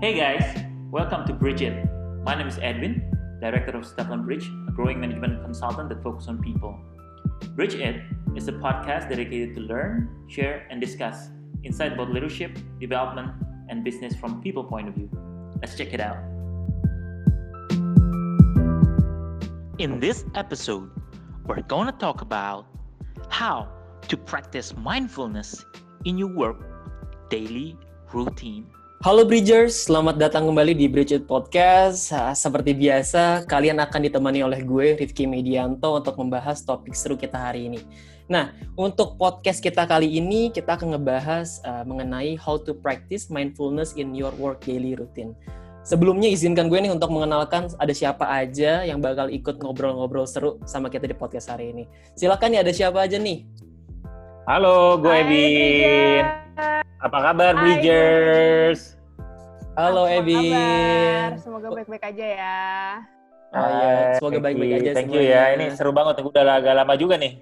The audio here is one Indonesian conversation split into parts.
Hey guys, welcome to Bridge It. My name is Edwin, Director of Stefan Bridge, a growing management consultant that focuses on people. Bridge It is a podcast dedicated to learn, share, and discuss insight about leadership, development, and business from people point of view. Let's check it out. In this episode, we're going to talk about how to practice mindfulness in your work daily routine. Halo Bridgers, selamat datang kembali di Bridge It Podcast. Seperti biasa, kalian akan ditemani oleh gue, Rifki Medianto, untuk membahas topik seru kita hari ini. Nah, untuk podcast kita kali ini, kita akan ngebahas uh, mengenai how to practice mindfulness in your work daily routine. Sebelumnya izinkan gue nih untuk mengenalkan ada siapa aja yang bakal ikut ngobrol-ngobrol seru sama kita di podcast hari ini. Silakan nih ada siapa aja nih? Halo, gue. Bridgers. Apa kabar, Hai, Bridgers? Halo kabar? Semoga baik-baik aja ya. Oh iya, semoga baik-baik aja Thank you semuanya. ya, ini seru banget. Udah agak lama juga nih.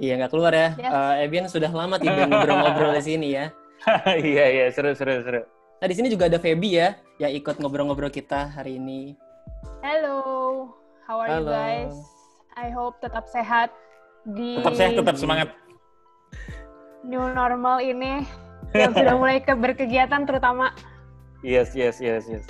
Iya nggak keluar ya. Yes. Eh, Ebin sudah lama tidak ngobrol-ngobrol di sini ya. Iya, iya, seru, seru, seru. Nah di sini juga ada Feby ya, yang ikut ngobrol-ngobrol kita hari ini. Hello, how are Halo. you guys? I hope tetap sehat di Tetap sehat, tetap semangat. new normal ini yang sudah mulai ke berkegiatan terutama. Yes, yes, yes, yes.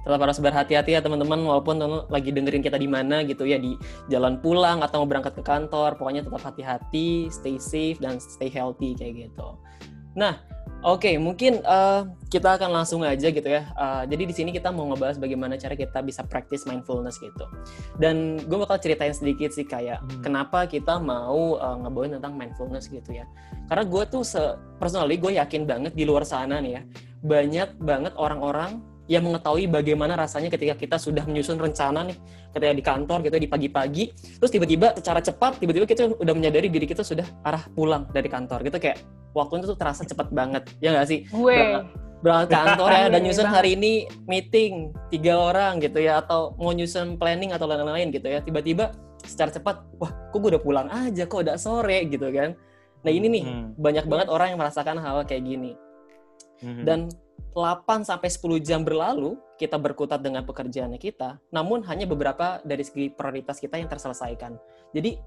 Tetap harus berhati-hati ya teman-teman, walaupun teman lagi dengerin kita di mana gitu ya, di jalan pulang atau mau berangkat ke kantor, pokoknya tetap hati-hati, stay safe dan stay healthy kayak gitu. Nah, oke mungkin eh, kita akan langsung aja gitu ya. Eh, jadi di sini kita mau ngebahas bagaimana cara kita bisa practice mindfulness gitu. Dan gue bakal ceritain sedikit sih kayak Hmm. kenapa kita mau eh, ngebawain tentang mindfulness gitu ya. Karena gue tuh se personally gue yakin banget di luar sana nih ya banyak banget orang-orang yang mengetahui bagaimana rasanya ketika kita sudah menyusun rencana nih ketika di kantor gitu di pagi-pagi terus tiba-tiba secara cepat tiba-tiba kita udah menyadari diri kita sudah arah pulang dari kantor gitu kayak waktunya tuh terasa cepat banget ya nggak sih? Gue, berangkat kantor ya dan Iya, nyusun hari ini meeting tiga orang gitu ya atau mau nyusun planning atau lain-lain gitu ya tiba-tiba secara cepat wah kok gue udah pulang aja kok udah sore? gitu kan. Nah ini nih Hmm. banyak banget orang yang merasakan hal kayak gini. Mhm. dan 8 sampai 10 jam berlalu kita berkutat dengan pekerjaannya kita, namun hanya beberapa dari segi prioritas kita yang terselesaikan. Jadi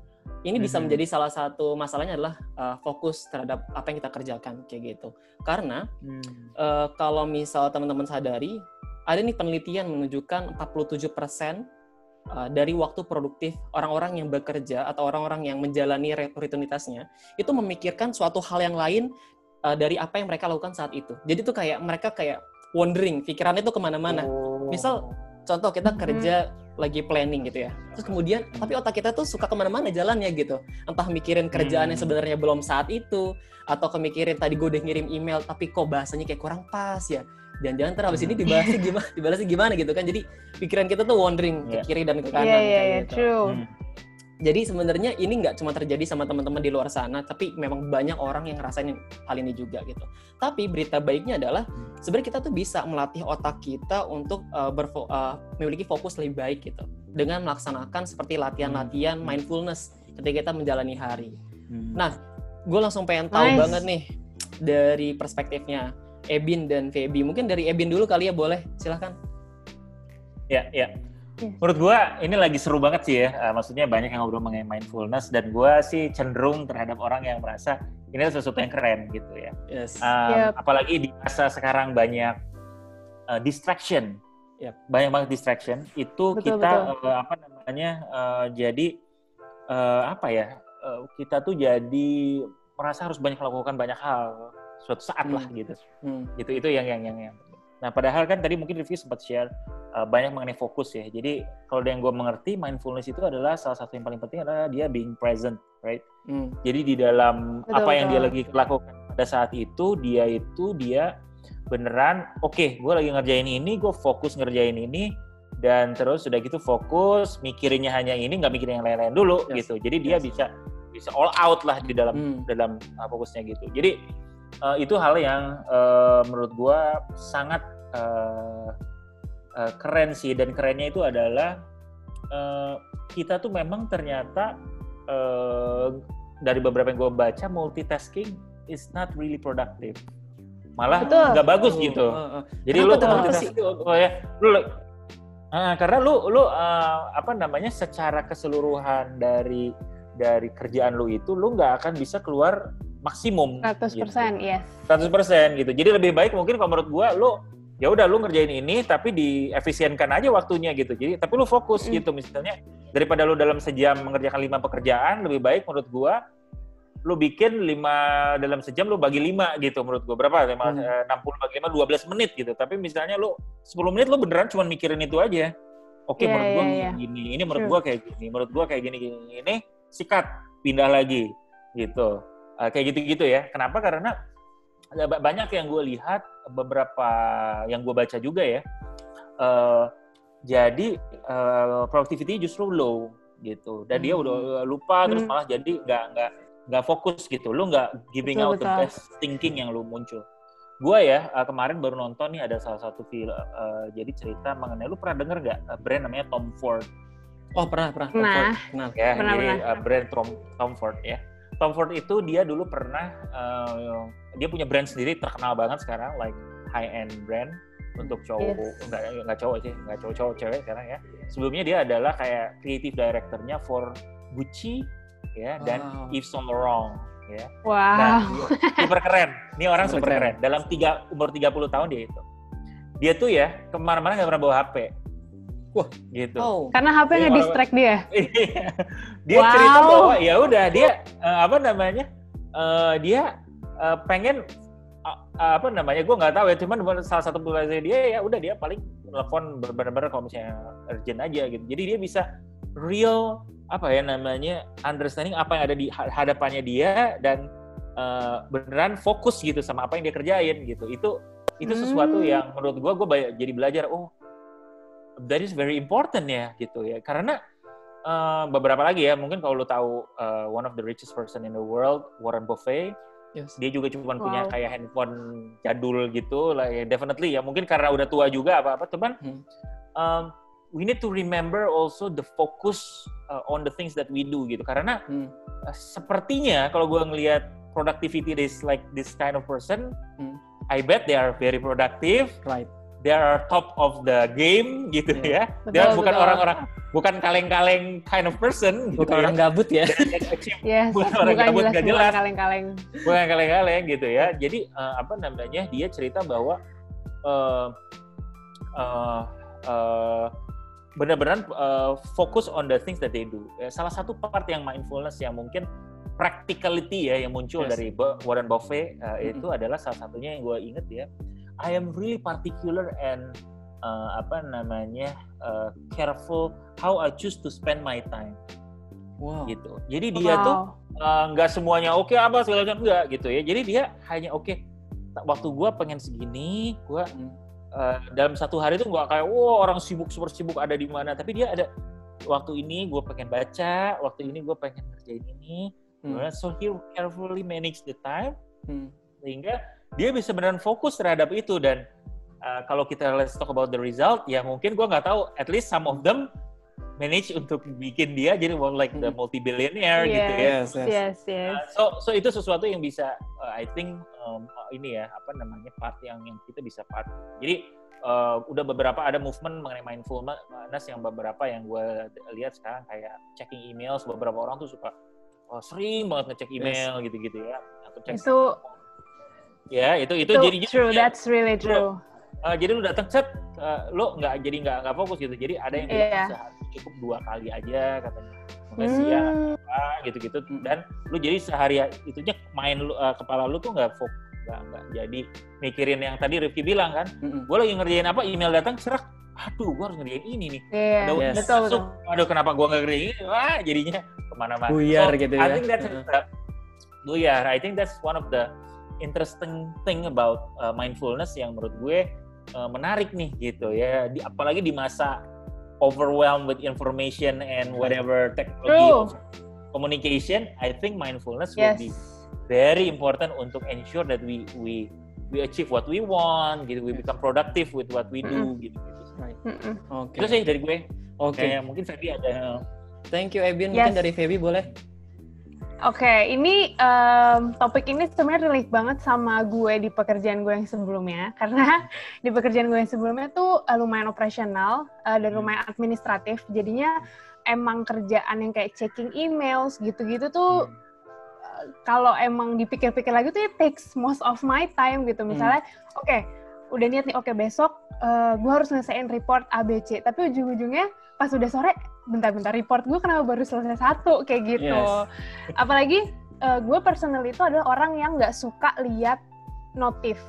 ini bisa Mhm. menjadi salah satu masalahnya adalah uh, fokus terhadap apa yang kita kerjakan kayak gitu. Karena Hmm. uh, kalau misal teman-teman sadari, ada nih penelitian menunjukkan 47% uh, dari waktu produktif orang-orang yang bekerja atau orang-orang yang menjalani rutinitasnya itu memikirkan suatu hal yang lain uh, dari apa yang mereka lakukan saat itu. Jadi tuh kayak mereka kayak wondering, pikirannya tuh ke mana-mana. Oh. Misal contoh kita kerja lagi planning gitu ya, terus kemudian Hmm. tapi otak kita tuh suka ke mana-mana jalannya gitu. Entah mikirin kerjaan yang Hmm. sebenarnya belum saat itu, atau kemikirin tadi gue udah ngirim email tapi kok bahasanya kayak kurang pas ya. Jangan-jangan habis ini Hmm. dibahasnya gimana, dibahasnya gimana gitu kan. Jadi pikiran kita tuh wandering ke Iya. kiri dan ke kanan. iya iya kayak iya, gitu. true. Hmm. Jadi sebenarnya ini nggak cuma terjadi sama teman-teman di luar sana, tapi memang banyak orang yang ngerasain hal ini juga gitu. Tapi berita baiknya adalah sebenarnya kita tuh bisa melatih otak kita untuk uh, berfo- uh, memiliki fokus lebih baik gitu dengan melaksanakan seperti latihan-latihan Hmm. mindfulness ketika kita menjalani hari. Hmm. Nah, gue langsung pengen tahu Nice. banget nih dari perspektifnya Ebin dan Feby. Mungkin dari Ebin dulu kali ya boleh, silahkan. Ya, ya. Yes. Menurut gua ini lagi seru banget sih ya. Eh, maksudnya banyak yang ngobrol mengenai mindfulness dan gua sih cenderung terhadap orang yang merasa ini adalah sesuatu yang keren gitu ya. Yes. Um, Yep. Apalagi di masa sekarang banyak uh, distraction, Yep. banyak banget distraction. Itu Betul, kita uh, apa namanya uh, jadi uh, apa ya? uh, kita tuh jadi merasa harus banyak melakukan banyak hal suatu saat lah Hmm. gitu. Hmm. Gitu itu yang yang yang yang. Nah padahal kan tadi mungkin Rifki sempat share uh, banyak mengenai fokus ya. Jadi kalau yang gue mengerti mindfulness itu adalah salah satu yang paling penting adalah dia being present, right? Hmm. Jadi di dalam Betul, apa yang dia lagi lakukan pada saat itu, dia itu dia beneran, oke, gue lagi ngerjain ini, gue fokus ngerjain ini, dan terus sudah gitu fokus, mikirinnya hanya ini, nggak mikirin yang lain-lain dulu Yes. gitu. Jadi dia Yes. bisa bisa all out lah di dalam Hmm. dalam uh, fokusnya gitu. Jadi uh, itu hal yang uh, menurut gue sangat uh, uh, keren sih dan kerennya itu adalah uh, kita tuh memang ternyata uh, dari beberapa yang gue baca multitasking is not really productive malah nggak bagus gitu. Heeh. Jadi Kenapa lu tuh, sih? Oh ya, lu Ah, karena lu lu eh, apa namanya secara keseluruhan dari dari kerjaan lu itu lu nggak akan bisa keluar maksimum 100%, gitu. yes. 100% gitu. Jadi lebih baik mungkin kalau menurut gua lu ya udah lu ngerjain ini tapi diefisienkan aja waktunya gitu. Jadi tapi lu fokus Mm. gitu misalnya daripada lu dalam sejam mengerjakan lima pekerjaan lebih baik menurut gua lu bikin lima dalam sejam lu bagi lima gitu menurut gua berapa lima Hmm. eh, 60 bagi lima 12 menit gitu tapi misalnya lu 10 menit lu beneran cuma mikirin itu aja oke Iya, menurut gua iya, iya. gini ini menurut True. gua kayak gini menurut gua kayak gini gini ini sikat pindah lagi gitu Eh, kayak gitu-gitu ya kenapa karena banyak yang gue lihat beberapa yang gue baca juga ya eh, jadi eh, productivity justru low gitu dan dia Hmm. udah lupa terus Hmm. malah jadi nggak nggak nggak fokus gitu lu nggak giving Betul, out the betul. best thinking yang lu muncul gue ya eh, kemarin baru nonton nih ada salah satu film eh, jadi cerita mengenai lu pernah denger nggak eh, brand namanya Tom Ford Oh pernah pernah. Pernah. Comfort. Kenal. ya Pernah, jadi pernah. uh, brand Tom Tom Ford ya Tom Ford itu dia dulu pernah uh, dia punya brand sendiri terkenal banget sekarang like high end brand untuk cowok Yes. enggak enggak cowok sih enggak cowok cowok cewek sekarang ya sebelumnya dia adalah kayak creative directornya for Gucci ya dan Wow. Yves Saint Laurent ya Wow. Nah, super keren. Ini orang Super super keren. keren. Dalam tiga umur 30 tahun dia itu. Dia tuh ya ke mana-mana nggak pernah bawa HP. Wah. gitu. Oh. Karena HP Iya, nge-distract dia. dia Wow. cerita bahwa ya udah dia eh, apa namanya? eh, dia eh, pengen eh, apa namanya? Gue nggak tahu ya. Cuman salah satu motivasi dia ya udah dia paling telepon benar-benar kalau misalnya urgent aja gitu. Jadi dia bisa real apa ya namanya understanding apa yang ada di ha- hadapannya dia dan eh, beneran fokus gitu sama apa yang dia kerjain gitu. Itu itu sesuatu Hmm. yang menurut gue gue jadi belajar oh that is very important ya gitu ya karena eh, beberapa lagi ya mungkin kalau lo tahu eh, one of the richest person in the world Warren Buffett Yes. dia juga cuma punya Wow. kayak handphone jadul gitu lah ya definitely ya mungkin karena udah tua juga apa apa cuman Hmm. um, we need to remember also the focus uh, on the things that we do gitu karena Hmm. uh, sepertinya kalau gue ngelihat productivity is like this kind of person Hmm. I bet they are very productive Right. They are top of the game gitu Iya. ya dia Betul, bukan betul. orang-orang bukan kaleng-kaleng kind of person gitu Bukan ya. orang gabut ya. Yes, Bukan bukan, orang gabut, jelas bukan jelas. kaleng-kaleng. bukan kaleng-kaleng gitu ya. Jadi eh, apa namanya dia cerita bahwa eh eh, eh, benar-benar eh, fokus on the things that they do. Ya, salah satu part yang mindfulness yang mungkin practicality ya yang muncul Yes. dari Warren Buffett eh, Mm-mm. itu adalah salah satunya yang gue inget ya. I am really particular and eh, apa namanya eh, careful how I choose to spend my time Wow. gitu. Jadi dia tuh uh, nggak semuanya oke apa segala macam enggak gitu ya. Jadi dia hanya oke waktu gua pengen segini, gua Hmm. uh, dalam satu hari tuh nggak kayak wow orang sibuk super sibuk ada di mana, tapi dia ada waktu ini gue pengen baca, waktu ini gue pengen ngerjain ini. Hmm. So he carefully manage the time Hmm. sehingga dia bisa beneran fokus terhadap itu dan uh, kalau kita let's talk about the result ya mungkin gua nggak tahu at least some of them manage untuk bikin dia jadi more like the Hmm. multi billionaire gitu ya Yes, yes. Yes, yes. Uh, so so itu sesuatu yang bisa uh, I think um, uh, ini ya apa namanya part yang yang kita bisa part jadi uh, udah beberapa ada movement mengenai mindfulness yang beberapa yang gue lihat sekarang kayak checking emails beberapa orang tuh suka uh, sering banget ngecek email gitu-gitu ya atau cek Itu ya itu itu itu jadi true, ya, that's really true. uh, jadi lu datang set uh, lu nggak jadi nggak nggak fokus gitu jadi ada yang bilang Iya. sehari cukup dua kali aja katanya siang Hmm, apa gitu-gitu dan lu jadi sehari itunya main lu, uh, kepala lu tuh nggak fokus nggak nggak jadi mikirin yang tadi Rifki bilang kan Mm-mm. gue lagi ngerjain apa email datang serak aduh gue harus ngerjain ini nih Iya, ada Yes. betul, aduh kenapa gue nggak ngerjain ini wah jadinya ke mana-mana Buyar So, gitu I ya. think that's Heeh. uh, buyar I think that's one of the interesting thing about uh, mindfulness yang menurut gue uh, menarik nih gitu ya di, apalagi di masa overwhelmed with information and whatever technology True. communication I think mindfulness will Yes. be very important untuk ensure that we we we achieve what we want gitu we become productive with what we do gitu, gitu. Right. Mm-mm. Oke. itu sih dari gue Oke. Kayak mungkin Febi ada Thank you Ebin. Yes. Mungkin dari Feby boleh. Oke, ini um, topik ini sebenarnya relate banget sama gue di pekerjaan gue yang sebelumnya. Karena di pekerjaan gue yang sebelumnya tuh uh, lumayan operasional uh, dan Hmm. lumayan administratif. Jadinya emang kerjaan yang kayak checking emails gitu-gitu tuh Hmm. uh, kalau emang dipikir-pikir lagi tuh it takes most of my time gitu. Misalnya, oke, udah niat nih, oke besok uh, gue harus nyelesain report ABC. Tapi ujung-ujungnya pas udah sore, bentar-bentar report gue kenapa baru selesai satu kayak gitu. Yes. Apalagi uh, gue personal itu adalah orang yang nggak suka lihat notif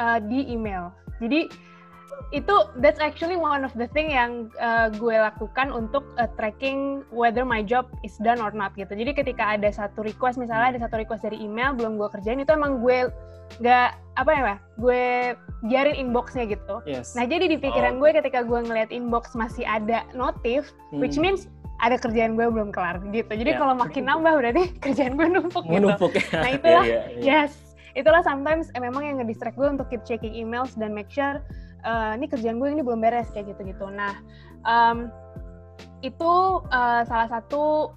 uh, di email. Jadi itu that's actually one of the thing yang uh, gue lakukan untuk uh, tracking whether my job is done or not gitu. Jadi ketika ada satu request misalnya ada satu request dari email belum gue kerjain itu emang gue nggak apa ya Pak? gue biarin inboxnya gitu. Yes. Nah jadi di pikiran gue ketika gue ngeliat inbox masih ada notif, which Hmm. means ada kerjaan gue belum kelar gitu. Jadi Ya. kalau makin nambah berarti kerjaan gue numpuk gitu. menumpuk ya. Nah itulah, Iya, iya. yes, itulah sometimes eh, memang yang ngedistract gue untuk keep checking emails dan make sure eh, ini kerjaan gue ini belum beres kayak gitu-gitu. Nah em, itu eh, salah satu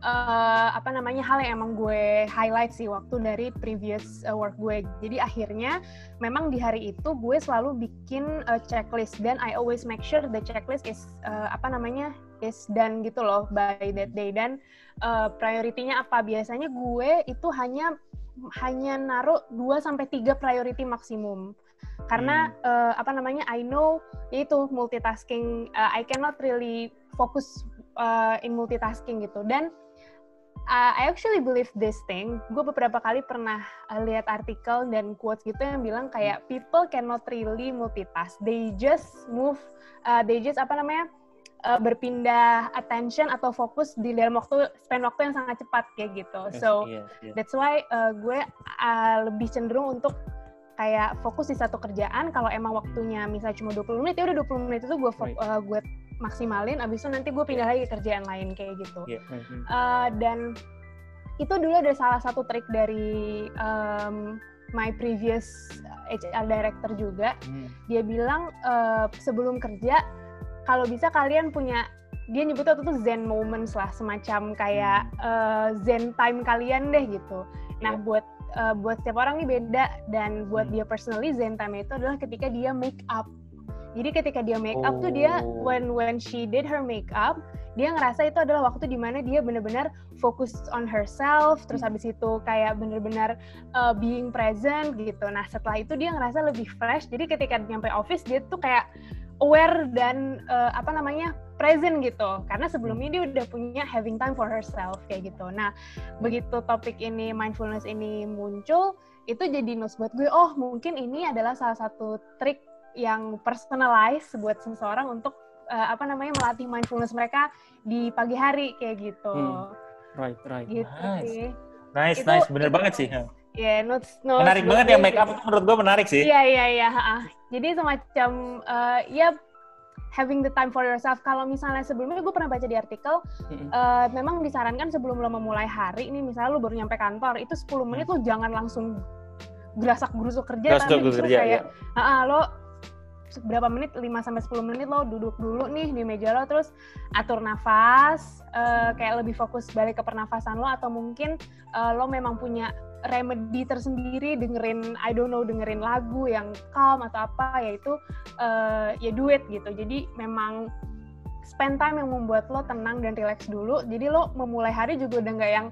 eh, apa namanya hal yang emang gue highlight sih waktu dari previous eh, work gue. Jadi akhirnya memang di hari itu gue selalu bikin eh, checklist dan I always make sure the checklist is eh, apa namanya is done gitu loh by that day dan eh, prioritinya apa biasanya gue itu hanya hanya naruh 2 sampai 3 priority maksimum. Karena eh, apa namanya I know yaitu multitasking eh, I cannot really focus uh, in multitasking gitu dan uh, I actually believe this thing. Gue beberapa kali pernah uh, lihat artikel dan quotes gitu yang bilang kayak people cannot really multitask. They just move, uh, they just apa namanya uh, berpindah attention atau fokus di dalam waktu spend waktu yang sangat cepat kayak gitu. Yes, So Iya, iya. that's why uh, gue uh, lebih cenderung untuk kayak fokus di satu kerjaan kalau emang waktunya misalnya cuma 20 menit ya udah 20 menit itu gue Right. uh, gue maksimalin abis itu nanti gue pindah lagi ke kerjaan lain kayak gitu. Hmm. Uh, dan itu dulu ada salah satu trik dari um, my previous HR director juga Hmm. dia bilang uh, sebelum kerja kalau bisa kalian punya dia nyebutnya waktu itu zen moments lah semacam kayak uh, zen time kalian deh gitu nah Iya. buat uh, buat setiap orang ini beda dan buat Hmm. dia personally zen time itu adalah ketika dia make up jadi ketika dia make up tuh dia Oh. when when she did her make up dia ngerasa itu adalah waktu di mana dia benar-benar fokus on herself terus habis itu kayak benar-benar uh, being present gitu. Nah setelah itu dia ngerasa lebih fresh. Jadi ketika nyampe office dia tuh kayak aware dan uh, apa namanya present gitu. Karena sebelumnya dia udah punya having time for herself kayak gitu. Nah begitu topik ini mindfulness ini muncul itu jadi notes buat gue. Oh mungkin ini adalah salah satu trik yang personalized buat seseorang untuk uh, apa namanya melatih mindfulness mereka di pagi hari kayak gitu. Hmm. Right, right. Gitu Nice. sih. Nice, Itu- nice, bener itu- banget sih. Ya, notes, notes Menarik banget ya make up gitu. menurut gue menarik sih. Iya iya iya. Jadi semacam eh, ya having the time for yourself. Kalau misalnya sebelumnya gue pernah baca di artikel, Mm-mm. eh, memang disarankan sebelum lo memulai hari ini, misalnya lo baru nyampe kantor, itu 10 menit lo jangan langsung gerasak gerusuk kerja, tapi kerja kayak ya. "Ah, ah, lo berapa menit 5 sampai 10 menit lo duduk dulu nih di meja lo terus atur nafas eh, kayak lebih fokus balik ke pernafasan lo atau mungkin eh, lo memang punya remedy tersendiri dengerin I don't know dengerin lagu yang calm atau apa yaitu eh, ya duit gitu jadi memang spend time yang membuat lo tenang dan relax dulu jadi lo memulai hari juga udah nggak yang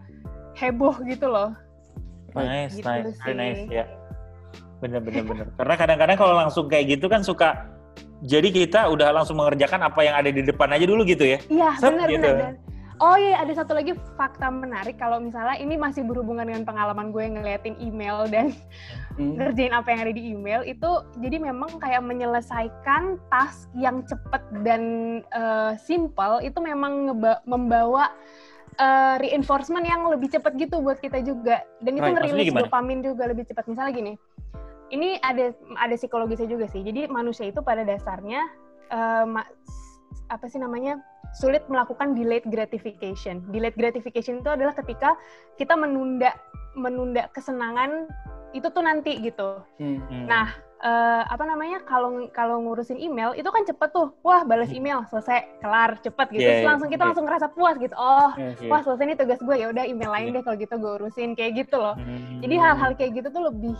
heboh gitu loh Nice, Gitu nice, sih. nice, ya. Bener, bener, bener. Karena kadang-kadang kalau langsung kayak gitu kan suka, jadi kita udah langsung mengerjakan apa yang ada di depan aja dulu gitu ya. Iya, benar gitu. benar. Oh iya, ada satu lagi fakta menarik. Kalau misalnya ini masih berhubungan dengan pengalaman gue ngeliatin email dan Hmm. ngerjain apa yang ada di email itu jadi memang kayak menyelesaikan task yang cepet dan eh, simple itu memang membawa eh, reinforcement yang lebih cepat gitu buat kita juga. Dan itu Right, ngerilis dopamin juga lebih cepat misalnya gini ini ada ada psikologisnya juga sih. Jadi manusia itu pada dasarnya ma- apa sih namanya sulit melakukan delayed gratification. Delayed gratification itu adalah ketika kita menunda menunda kesenangan itu tuh nanti gitu. Hmm. Hmm. Nah, uh, apa namanya kalau kalau ngurusin email itu kan cepet tuh wah balas email selesai kelar cepet gitu Yeah, Terus yeah, langsung kita yeah. langsung ngerasa puas gitu oh Yes. Iya. wah selesai nih tugas gue ya udah email lain Yeah. deh kalau gitu gue urusin kayak gitu loh Hmm. jadi hal-hal kayak gitu tuh lebih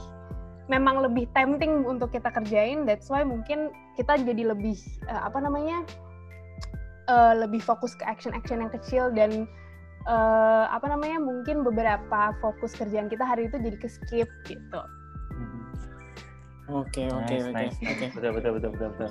memang lebih tempting untuk kita kerjain that's why mungkin kita jadi lebih uh, apa namanya uh, lebih fokus ke action-action yang kecil dan uh, apa namanya mungkin beberapa fokus kerjaan kita hari itu jadi ke skip gitu Oke, oke, oke, nice. oke. Betul, betul, betul, betul, betul.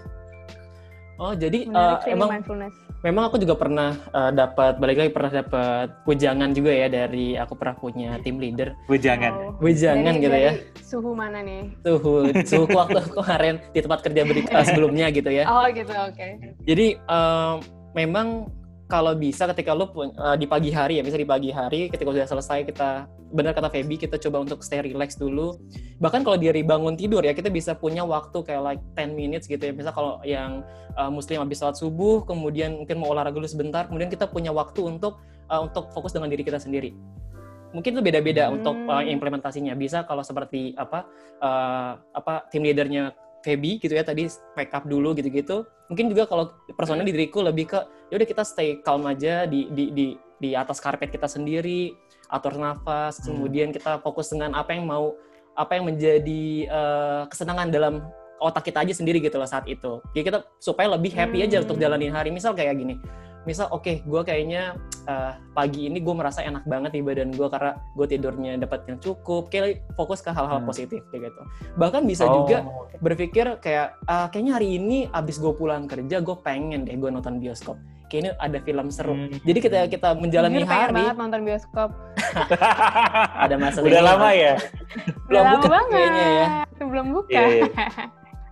Oh, jadi menarik eh, sih ini emang mindfulness memang aku juga pernah eh, dapat balik lagi pernah dapat wejangan juga ya dari aku pernah punya tim leader. Wejangan. Oh. Wejangan Dari- gitu ya. dari suhu mana nih Suhu suhu waktu kemarin di tempat kerja eh, sebelumnya gitu ya. oh gitu oke Jadi eh, memang kalau bisa ketika lu eh, di pagi hari ya, bisa di pagi hari ketika sudah selesai kita benar kata Feby kita coba untuk stay relax dulu. Bahkan kalau dari bangun tidur ya kita bisa punya waktu kayak like 10 minutes gitu ya. Misal kalau yang eh, muslim habis sholat subuh kemudian mungkin mau olahraga dulu sebentar, kemudian kita punya waktu untuk eh, untuk fokus dengan diri kita sendiri. Mungkin itu beda-beda Hmm. untuk eh, implementasinya. Bisa kalau seperti apa eh, apa tim leadernya Feby gitu ya tadi wake up dulu gitu-gitu. Mungkin juga kalau personal di diriku lebih ke ya udah kita stay calm aja di di di di atas karpet kita sendiri, atur nafas, Hmm. kemudian kita fokus dengan apa yang mau apa yang menjadi eh, kesenangan dalam otak kita aja sendiri gitu loh saat itu. Jadi kita supaya lebih happy aja Hmm. untuk jalanin hari. Misal kayak gini. Misal oke, gue kayaknya eh, pagi ini gue merasa enak banget di badan gue karena gue tidurnya dapat yang cukup. Kayak fokus ke hal-hal Hmm. positif kayak gitu. Bahkan bisa Oh, juga berpikir kayak "Ah, kayaknya hari ini abis gue pulang kerja gue pengen deh gue nonton bioskop kayaknya ada film seru Hmm. jadi kita kita menjalani Jujur pengen hari banget nonton bioskop ada masa Udah lama ya? Belum Udah lama buka banget kayaknya ya. belum buka Iya, iya.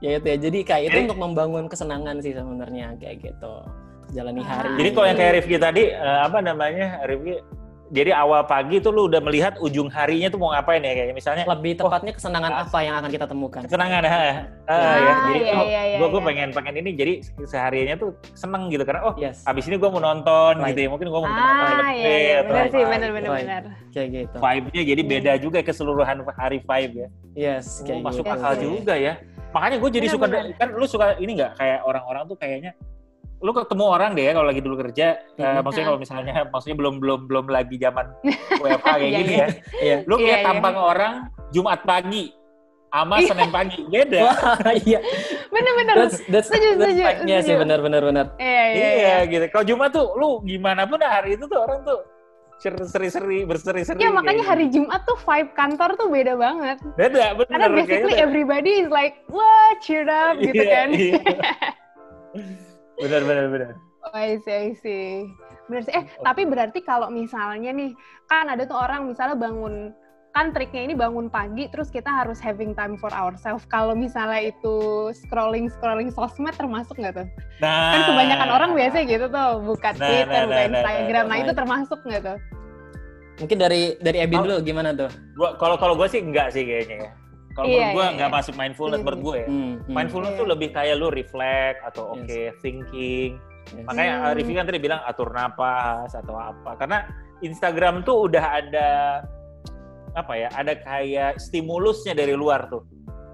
ya itu ya jadi kayak itu untuk membangun kesenangan sih sebenarnya kayak gitu jalani Ah. hari Jadi kalau yang kayak Rifki tadi, eh, apa namanya, Rifki, jadi awal pagi tuh lu udah melihat ujung harinya tuh mau ngapain ya, kayak misalnya lebih tepatnya kesenangan apa yang akan kita temukan kesenangan, ha, ah, Ah, ya, jadi iya, oh, iya, iya, gua, gua iya. pengen pengen ini, jadi sehariannya tuh seneng gitu karena oh yes abis ini gua mau nonton Right. gitu ya, mungkin gua mau nonton ah film iya iya atau benar apa sih gitu. benar benar benar kayak gitu Vibe-nya jadi beda juga keseluruhan hari vibe ya. yes Oh, kayak masuk gitu akal Yes, yes. juga ya. Makanya gue jadi Benar, suka benar. kan lu suka ini nggak kayak orang-orang tuh kayaknya lu ketemu orang deh ya kalau lagi dulu kerja eh, Mhm. maksudnya kalau misalnya maksudnya belum belum belum lagi zaman WFH kayak Iya, gini iya. ya. iya Lu Iya, kayak iya. tampang orang Jumat pagi sama Iya. Senin pagi beda. Wah, iya benar benar that's that's Setuju, that's setuju, sih setuju. benar benar benar iya iya iya gitu. Kalau Jumat tuh lu gimana pun hari itu tuh orang tuh seri-seri berseri-seri. Ya makanya kayak hari Jumat tuh vibe kantor tuh beda banget. gitu. beda bener Karena basically kayaknya. everybody is like, wah cheered up gitu Iya, kan. iya. bener bener bener. Oh, I see, I see. Bener sih. Eh, tapi berarti kalau misalnya nih, kan ada tuh orang misalnya bangun, kan triknya ini bangun pagi, terus kita harus having time for ourselves. Kalau misalnya itu scrolling-scrolling sosmed termasuk nggak tuh? Nah, Kan kebanyakan orang biasanya gitu tuh, buka Nah, Twitter, nah, buka nah, nah, Instagram. Nah, nah. itu termasuk nggak tuh? mungkin dari dari Ebin Oh. dulu gimana tuh Gua kalau kalau gue sih enggak sih kayaknya ya. Kalau Iya, menurut gue iya, nggak iya. masuk mindfulness Iya, menurut gue ya. Hmm, hmm. Mindfulness Iya. tuh lebih kayak lu reflect atau Yes. oke thinking. Yes. Makanya Hmm. uh, Rifki kan tadi bilang atur napas atau apa. Karena Instagram tuh udah ada apa ya? Ada kayak stimulusnya dari luar tuh.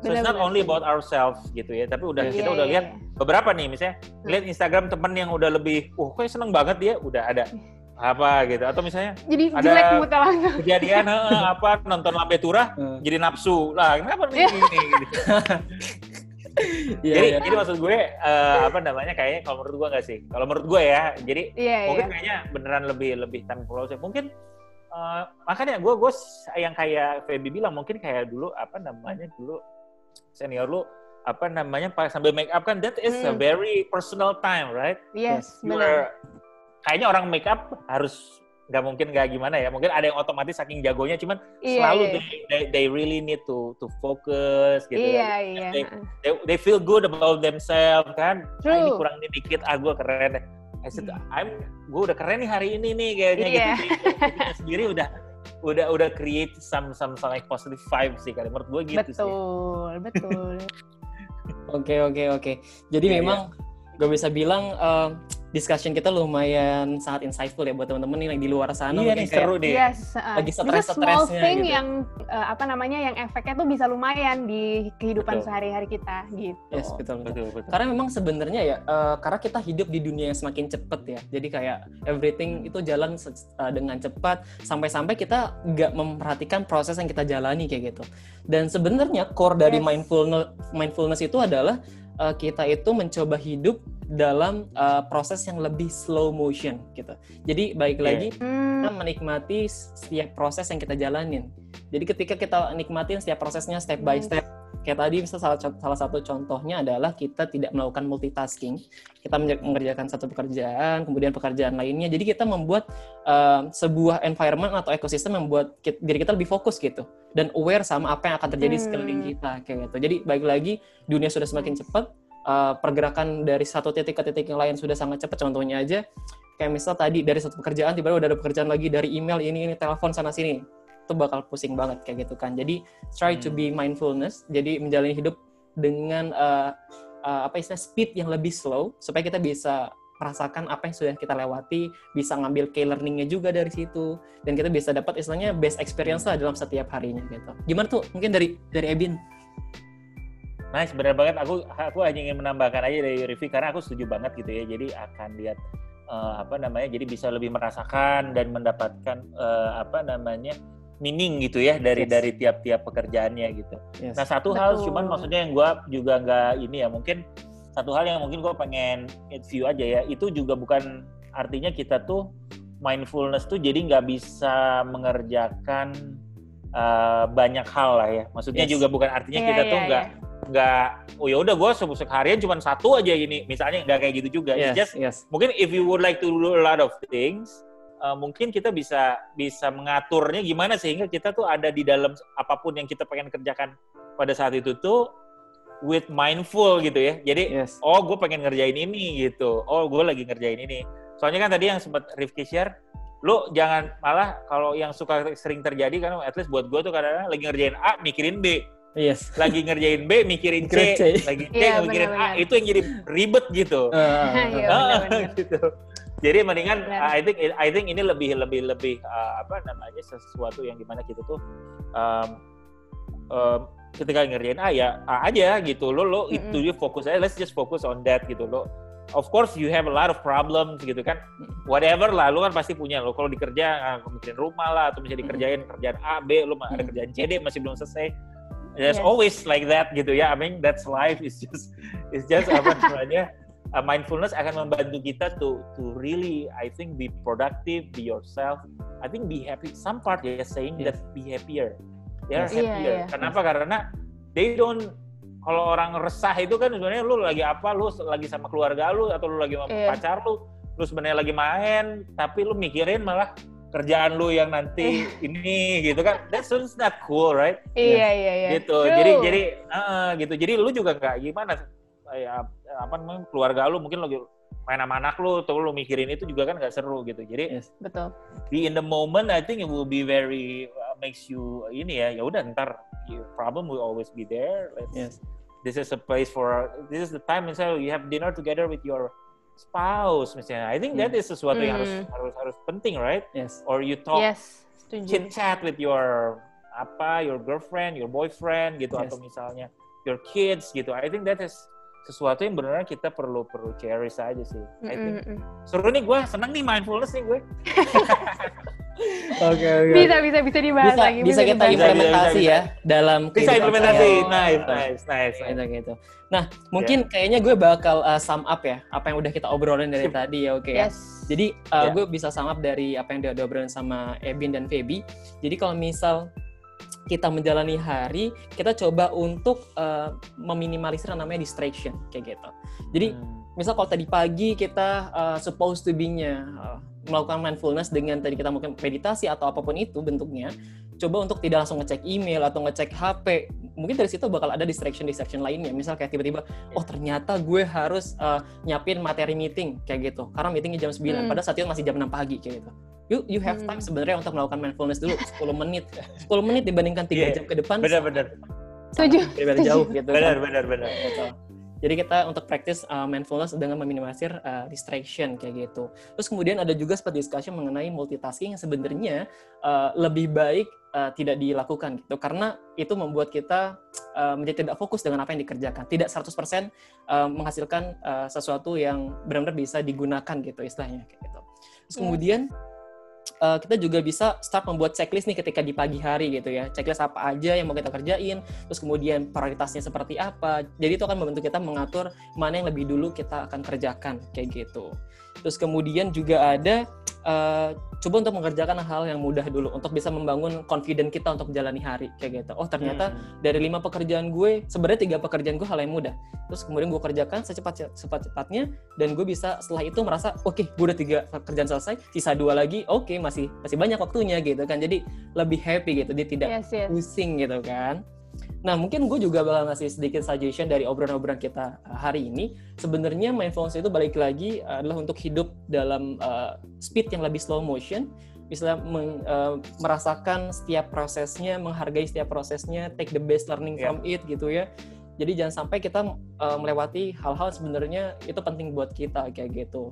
So it's not Benar-benar. only about ourselves gitu ya, tapi udah Yes. kita Iya, udah iya, lihat iya. beberapa nih misalnya lihat Instagram temen yang udah lebih, uh kok seneng banget dia udah ada apa gitu atau misalnya Jadi ada- jelek langsung. kejadian "Heeh, apa nonton lambe turah Hmm. jadi nafsu lah kenapa nih ini gitu. Iya, jadi iya. jadi maksud gue eh, apa namanya kayaknya kalau menurut gue nggak sih kalau menurut gue ya jadi Iya, mungkin iya. kayaknya beneran lebih lebih time close mungkin eh, makanya gue gue yang kayak Feby bilang mungkin kayak dulu apa namanya dulu senior lu apa namanya pas sambil make up kan that is a Hmm. very personal time right Yes, You benar. are- kayaknya orang make up harus nggak mungkin nggak gimana ya mungkin ada yang otomatis saking jagonya cuman Iya, selalu iya. They, they they really need to to focus gitu Iya, ya. iya. They, they, they feel good about themselves kan ah, ini True. kurang ini dikit ah gue keren deh I said, Hmm. I'm gue udah keren nih hari ini nih kayaknya Iya. gitu Jadi, kita sendiri udah udah udah create some some some like positive vibe sih kali menurut gue gitu sih betul, betul. Oke oke oke. Jadi Iya, memang gue bisa bilang uh, discussion kita lumayan sangat insightful ya buat teman-teman yang di luar sana. Iya nih seru deh. Yes, uh, lagi stres-stresnya small thing gitu. yang uh, apa namanya yang efeknya tuh bisa lumayan di kehidupan sehari-hari kita gitu. Yes, betul, betul. Betul, betul. Karena memang sebenarnya ya, uh, karena kita hidup di dunia yang semakin cepat ya. Jadi kayak everything itu jalan uh, dengan cepat sampai-sampai kita nggak memperhatikan proses yang kita jalani kayak gitu. Dan sebenarnya core dari Yes. mindfulness mindfulness itu adalah uh, kita itu mencoba hidup dalam uh, proses yang lebih slow motion gitu. Jadi baik Iya. lagi Hmm, kita menikmati setiap proses yang kita jalanin. Jadi ketika kita nikmatin setiap prosesnya step by step, kayak tadi misal salah, salah satu contohnya adalah kita tidak melakukan multitasking, kita menge- mengerjakan satu pekerjaan, kemudian pekerjaan lainnya. Jadi kita membuat uh, sebuah environment atau ekosistem yang membuat kit- diri kita lebih fokus gitu dan aware sama apa yang akan terjadi di sekeliling Hmm. kita kayak gitu. Jadi baik lagi dunia sudah semakin cepat, uh, pergerakan dari satu titik ke titik yang lain sudah sangat cepat. Contohnya aja kayak misal tadi dari satu pekerjaan tiba-tiba udah ada pekerjaan lagi dari email ini ini telepon sana sini itu bakal pusing banget kayak gitu kan jadi try to Hmm. be mindfulness jadi menjalani hidup dengan uh, uh, apa istilah speed yang lebih slow supaya kita bisa merasakan apa yang sudah kita lewati bisa ngambil key learningnya juga dari situ dan kita bisa dapat istilahnya best experience lah dalam setiap harinya gitu gimana tuh mungkin dari dari Ebin Nice, benar banget. Aku aku hanya ingin menambahkan aja dari Rivi karena aku setuju banget gitu ya. Jadi akan lihat eh, apa namanya, jadi bisa lebih merasakan dan mendapatkan eh, apa namanya meaning gitu ya dari Yes. dari tiap-tiap pekerjaannya gitu. yes. Nah satu hal Betul. cuman maksudnya yang gue juga nggak ini ya mungkin satu hal yang mungkin gue pengen view aja ya itu juga bukan artinya kita tuh mindfulness tuh jadi nggak bisa mengerjakan uh, banyak hal lah ya. Maksudnya Yes. juga bukan artinya Iya, kita iya, tuh nggak nggak oh ya udah gue seharian cuma satu aja ini misalnya nggak kayak gitu juga. It's yes just yes mungkin if you would like to do a lot of things uh, mungkin kita bisa bisa mengaturnya gimana sehingga kita tuh ada di dalam apa pun yang kita pengen kerjakan pada saat itu tuh with mindful gitu ya. Jadi yes. oh gue pengen ngerjain ini gitu. Oh gue lagi ngerjain ini. Soalnya kan tadi yang sempat Rifki share lu jangan malah kalau yang suka sering terjadi kan at least buat gue tuh kadang-kadang lagi ngerjain A mikirin B. Yes. Lagi ngerjain B mikirin C, C. lagi C Iya, mikirin A benar-benar. itu yang jadi ribet gitu. Uh, Iya, Ah, benar-benar. gitu. Jadi mendingan Benar. I think I think ini lebih lebih lebih uh, apa namanya sesuatu yang di mana kita tuh um, um, ketika ngerjain A ya A aja gitu. Lo lo itu Mm-mm. dia fokus aja let's just focus on that gitu. Lo of course you have a lot of problems gitu kan. Whatever lah lo kan pasti punya lo. Kalau dikerja ah, mikirin rumah lah atau misalnya dikerjain kerjaan A B lo ada Mm. kerjaan C D masih belum selesai. There's Yes. always like that gitu ya. I mean that's life. It's just it's just apa namanya uh, mindfulness akan membantu kita to to really I think be productive, be yourself. I think be happy. Some part they're saying Yes. that be happier. They are Yes. Iya, happier. iya. Kenapa? Karena they don't kalau orang resah itu kan sebenarnya lu lagi apa? Lu lagi sama keluarga lu atau lu lagi sama Iya. pacar lu, lu sebenarnya lagi main, tapi lu mikirin malah kerjaan lu yang nanti ini gitu kan. That's that's not cool, right? Iya, iya, iya. gitu True. jadi jadi eh, gitu jadi lu juga nggak gimana kayak apa namanya keluarga lu mungkin lagi main sama anak lu atau lu mikirin itu juga kan nggak seru gitu jadi yes betul. be in the moment I think it will be very uh, makes you ini ya ya udah ntar your problem will always be there Let's, yes this is a place for this is the time misalnya you have dinner together with your spouse misalnya I think that is sesuatu yang harus Hmm. harus harus penting right yes or you talk Yes, setuju. chit chat with your apa your girlfriend, your boyfriend gitu Yes. atau misalnya your kids gitu. I think that is sesuatu yang benar-benar kita perlu perlu cherish aja sih. I think Mm-mm. seru nih gue seneng nih mindfulness nih gue. oke oke Bisa, bisa, bisa dibahas bisa lagi. bisa kita Bisa, lagi. implementasi bisa, ya dalam Bisa kehidupan implementasi, nice, nice, nice. nice. gitu gitu. Nah, mungkin kayaknya gue bakal uh, sum up ya apa yang udah kita obrolin dari Sip. tadi ya, oke ya. Yes. Jadi uh, Ya. gue bisa sum up dari apa yang udah diobrolin sama Ebin dan Feby. Jadi kalau misal kita menjalani hari, kita coba untuk uh, meminimalisir namanya distraction kayak gitu. Jadi Hmm. Misal kalau tadi pagi kita uh, supposed to be-nya uh, melakukan mindfulness dengan tadi kita mungkin meditasi atau apa pun itu bentuknya, coba untuk tidak langsung ngecek email atau ngecek HP. Mungkin dari situ bakal ada distraction distraction lainnya. Misal kayak tiba-tiba, oh ternyata gue harus uh, nyiapin materi meeting kayak gitu. Karena meetingnya jam 9, Hmm. padahal saat itu masih jam 6 pagi kayak gitu. You you have time Hmm. sebenarnya untuk melakukan mindfulness dulu 10 menit. 10 menit dibandingkan 3 Iya. jam ke depan Benar benar sangat Setuju. berbeda jauh gitu. kan. benar benar benar. Jadi kita untuk practice uh, mindfulness dengan meminimalisir uh, distraction kayak gitu. Terus kemudian ada juga seperti discussion mengenai multitasking yang sebenarnya uh, lebih baik uh, tidak dilakukan gitu karena itu membuat kita uh, menjadi tidak fokus dengan apa yang dikerjakan. Tidak 100% uh, menghasilkan uh, sesuatu yang benar-benar bisa digunakan gitu istilahnya kayak gitu. Terus kemudian uh, kita juga bisa start membuat checklist nih ketika di pagi hari gitu ya. Checklist apa aja yang mau kita kerjain, terus kemudian prioritasnya seperti apa. Jadi itu akan membantu kita mengatur mana yang lebih dulu kita akan kerjakan kayak gitu. Terus kemudian juga ada uh, coba untuk mengerjakan hal yang mudah dulu untuk bisa membangun confident kita untuk menjalani hari kayak gitu. Oh ternyata hmm. dari lima pekerjaan gue sebenarnya tiga pekerjaan gue hal yang mudah. Terus kemudian gue kerjakan secepat secepat cepatnya dan gue bisa setelah itu merasa oke okay, gue udah tiga pekerjaan selesai, sisa dua lagi oke okay, masih masih banyak waktunya gitu kan. Jadi lebih happy gitu, dia tidak yes, yes. pusing gitu kan. Nah, mungkin gue juga bakal ngasih sedikit suggestion dari obrolan-obrolan kita uh, hari ini. Sebenarnya mindfulness itu balik lagi adalah untuk hidup dalam uh, speed yang lebih slow motion, bisa meng, uh, merasakan setiap prosesnya, menghargai setiap prosesnya, take the best learning yeah. from it gitu ya. Jadi jangan sampai kita uh, melewati hal-hal sebenarnya itu penting buat kita kayak gitu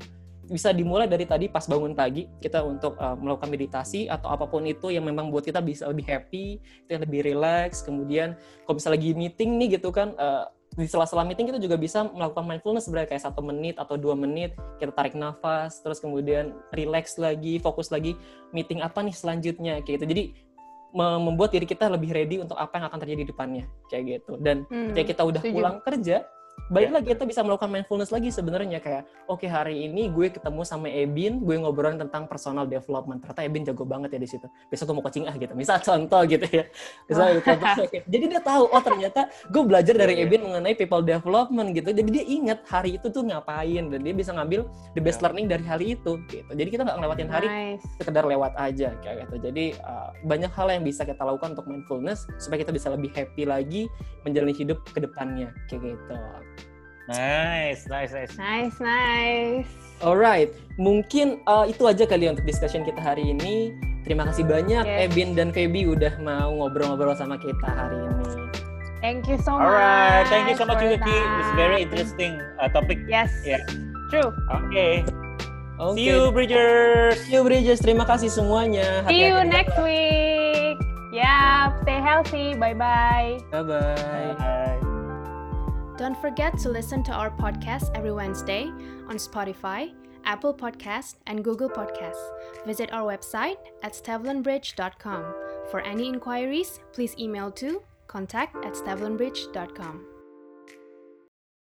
bisa dimulai dari tadi pas bangun pagi kita untuk uh, melakukan meditasi atau apa pun itu yang memang buat kita bisa lebih happy, kita lebih relax. Kemudian kalau bisa lagi meeting nih gitu kan, uh, di sela-sela meeting kita juga bisa melakukan mindfulness sebenarnya kayak satu menit atau dua menit kita tarik nafas, terus kemudian relax lagi, fokus lagi meeting apa nih selanjutnya kayak gitu. Jadi membuat diri kita lebih ready untuk apa yang akan terjadi di depannya kayak gitu. Dan hmm, ketika kita udah pulang kerja, baik yeah. lagi kita bisa melakukan mindfulness lagi sebenarnya kayak oke okay, hari ini gue ketemu sama Ebin gue ngobrol tentang personal development. Ternyata Ebin jago banget ya di situ. Besok gue mau coaching ah gitu. Misal contoh gitu ya. Misal contoh jadi dia tahu oh ternyata gue belajar dari yeah, iya. Ebin mengenai people development gitu. Jadi dia ingat hari itu tuh ngapain dan dia bisa ngambil the best yeah. learning dari hari itu gitu. Jadi kita nggak ngelewatin hari nice. sekedar lewat aja kayak gitu. Jadi uh, banyak hal yang bisa kita lakukan untuk mindfulness supaya kita bisa lebih happy lagi menjalani hidup ke depannya kayak gitu Nice, nice, nice. Nice, nice. Alright, mungkin uh, itu aja kali ya untuk discussion kita hari ini. Terima kasih banyak yes. Ebin dan Feby udah mau ngobrol-ngobrol sama kita hari ini. Thank you so much. Alright, thank you so much juga Ki. It's very interesting uh, topic. Yes. Yeah. True. Okay. okay. See you Bridgers. See you Bridgers. Terima kasih semuanya. Hati -hati See you next week. Yeah, stay healthy. Bye-bye. Bye-bye. Don't forget to listen to our podcast every Wednesday on Spotify, Apple Podcasts, and Google Podcasts. Visit our website at stavlenbridge.com. For any inquiries, please email to contact at stavlenbridge.com.